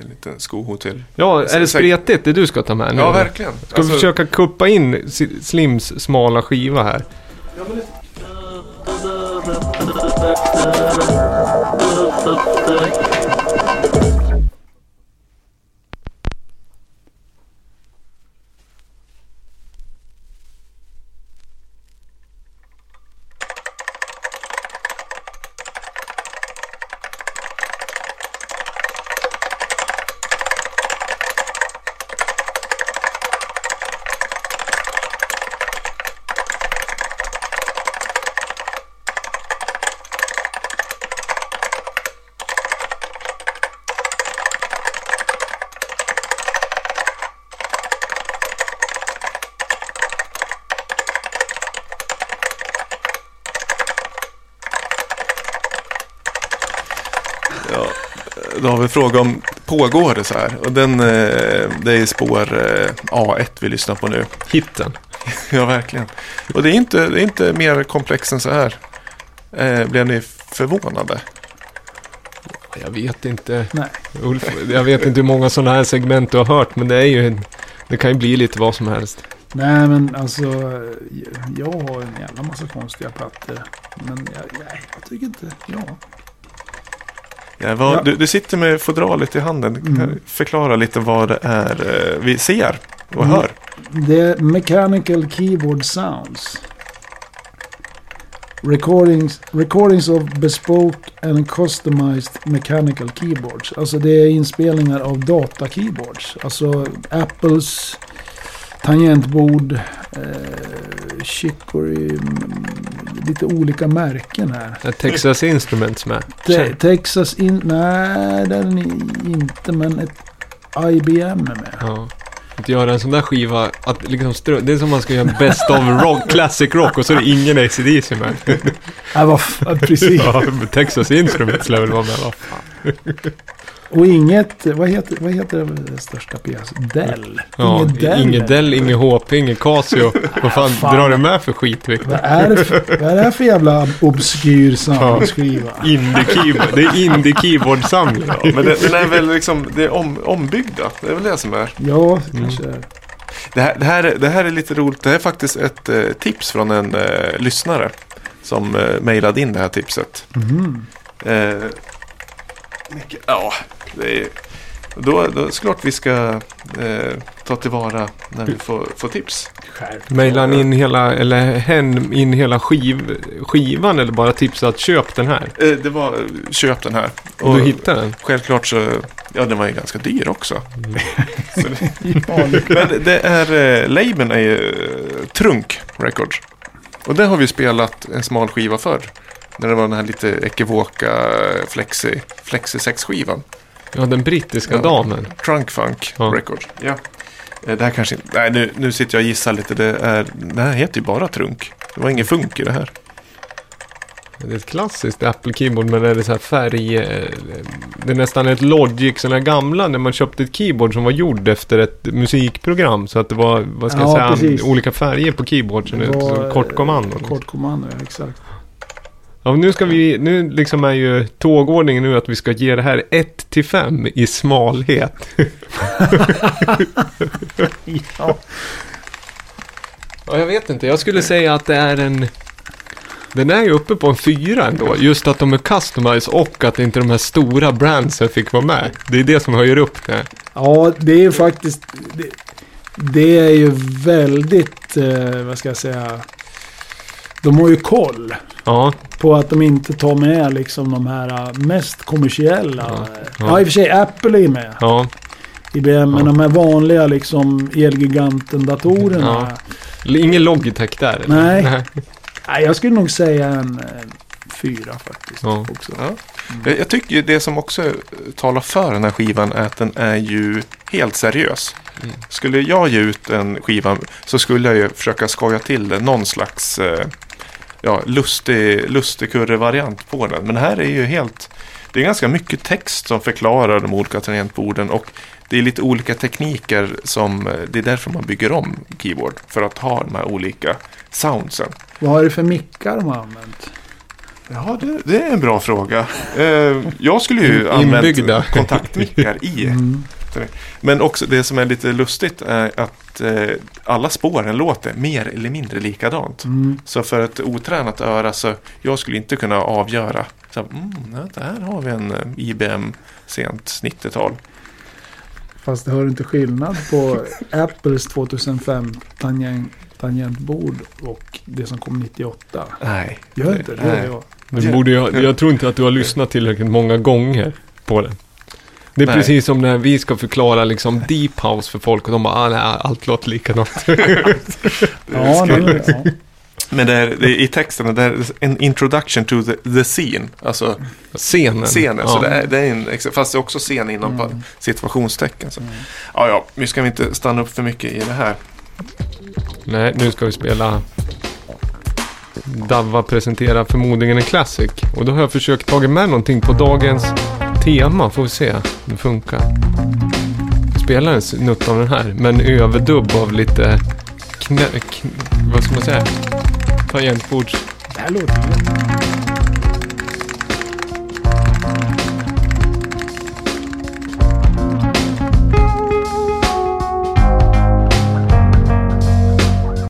en liten sko till. Ja, är det spretigt det du ska ta med nu? Ja, verkligen. Ska vi försöka kuppa in Slims smala skiva här? Ja, då har vi fråga om pågår det så här. Och den, eh, det är spår eh, A1 vi lyssnar på nu. Hitten. Ja, verkligen. Och det är inte, det är inte mer komplext än så här. Eh, blev ni förvånade? Jag vet inte. Nej. Ulf, jag vet inte hur många sådana här segment du har hört, men det är ju... Det kan ju bli lite vad som helst. Nej men alltså, jag har en jävla massa konstiga plattor. Men jag, nej, jag tycker inte, ja. Vad, Ja. Du, du sitter med fodralet i handen. Mm. Förklara lite vad det är eh, vi ser och Mm. hör. Det är Mechanical Keyboard Sounds. Recordings, recordings of bespoke and customized mechanical keyboards. Alltså det är inspelningar av datakeyboards. Alltså Apples tangentbord, eh, Chicory, lite olika märken här. Är Texas Instruments med. Te- Texas in... Nej, är den i- inte, men ett IBM är med. Ja. Att göra en sån där skiva, att liksom strö- det är som man ska göra best of rock, classic rock och så är det ingen ACDC med. Ja, vad f- precis. Ja, Texas Instruments lär väl vara med, vad fan. Och inget, vad heter, vad heter det största PS? Dell? Ja, inget Dell. inget Dell, inget HP, inget Casio. Vad fan, fan. drar du med för skit, Victor? Vad är, det för, vad är det för jävla obskyr soundskiva? Indie-keyboard, det är indie-keyboard-samling. Ja, men det, den är väl liksom det är om, ombyggda. Det är väl det som är. Ja, kanske är. Det här, det, här, är- det här är lite roligt. Det här är faktiskt ett eh, tips från en eh, lyssnare. Som eh, mejlade in det här tipset. Mhm. Eh, ja, det är, då, då är det klart vi ska eh, ta tillvara när vi får, får tips. Mailar han in hela, eller hen in hela skiv, skivan eller bara tipsa att köp den här? Eh, det var, köp den här. Och du hittar den? Självklart så, ja den var ju ganska dyr också. Det, det- men det- är, eh, labeln är ju eh, Trunk Records. Och det har vi spelat en smal skiva för. När det var den här lite ekivoka Flexi, Flexi 6-skivan. Ja, den brittiska Ja. damen. Trunk Funk Ja. Records. Ja. Eh, Det här kanske inte, nej nu, nu sitter jag och gissar lite. Det, är, det här heter ju bara Trunk. Det var ingen funk i det här. Det är ett klassiskt Apple Keyboard men är det så här färg... eh, Det är nästan ett Logic, sådana här gamla när man köpte ett keyboard som var gjord efter ett musikprogram. Så att det var, vad ska Ja, jag säga, precis. olika färger på keyboardsen. Det Ett var, så kort kommando. eh, Kort kommando, ja, exakt. Ja, nu ska vi, nu liksom är ju tågordningen nu att vi ska ge det här 1 till 5 i smalhet. Ja. Ja, jag vet inte. Jag skulle säga att det är en... Den är ju uppe på en fyra ändå. Just att de är customized och att inte de här stora brandsen fick vara med. Det är det som höjer upp det. Ja, det är ju faktiskt... Det, det är ju väldigt, eh, vad ska jag säga... De har ju koll Ja, på att de inte tar med liksom de här eh, mest kommersiella. Ja, Ja, ja. i och för sig Apple är ju med. ja. IBM, men Ja. de här vanliga liksom Elgiganten-datorerna. Ingen Logitech där. eller? Nej. Nej, jag skulle nog säga en eh, fyra faktiskt. Ja. Också. Ja. Jag, jag tycker ju det som också talar för den här skivan är att den är ju helt seriös. Mm. Skulle jag ge ut en skiva så skulle jag ju försöka skoja till det. Någon slags eh, ja, lustig, lustigkurre-variant på den. Men här är ju helt... Det är ganska mycket text som förklarar de olika tangentborden och det är lite olika tekniker som... Det är därför man bygger om keyboard. För att ha de här olika soundsen. Vad är det för mickar de har använt? Ja, det, det är en bra fråga. Eh, jag skulle ju använt kontaktmickar i. Mm. Men också det som är lite lustigt är att eh, alla spåren låter mer eller mindre likadant. Mm. Så för ett otränat öra så jag skulle inte kunna avgöra. Så, mm, där har vi en eh, IBM sent 90-tal. Fast hör du inte skillnad på Apples 2005 tangent, tangentbord och det som kom 98? Nej. Gör inte det? Nej. Du borde ha- jag tror inte att du har lyssnat tillräckligt många gånger på den. Det är Nej. precis som när vi ska förklara liksom deep house för folk och de bara, ah, nej, allt låter likadant. Ja, nej, ja. Men det är, det är, i texten det är en introduction to the, the scene. Alltså Scenen. scenen. Ja. Så det är, det är en, fast det är också scen inom Mm. situationstecken. Så. Ja, ja, nu ska vi inte stanna upp för mycket i det här. Nej, nu ska vi spela Davva presenterar förmodligen en classic. Och då har jag försökt ta med någonting på dagens tema. Får vi se om det funkar. Jag spelar en snutt av den här. Men överdubb av lite knä... knä, vad ska man säga? Tangentbords... Det här låter bra.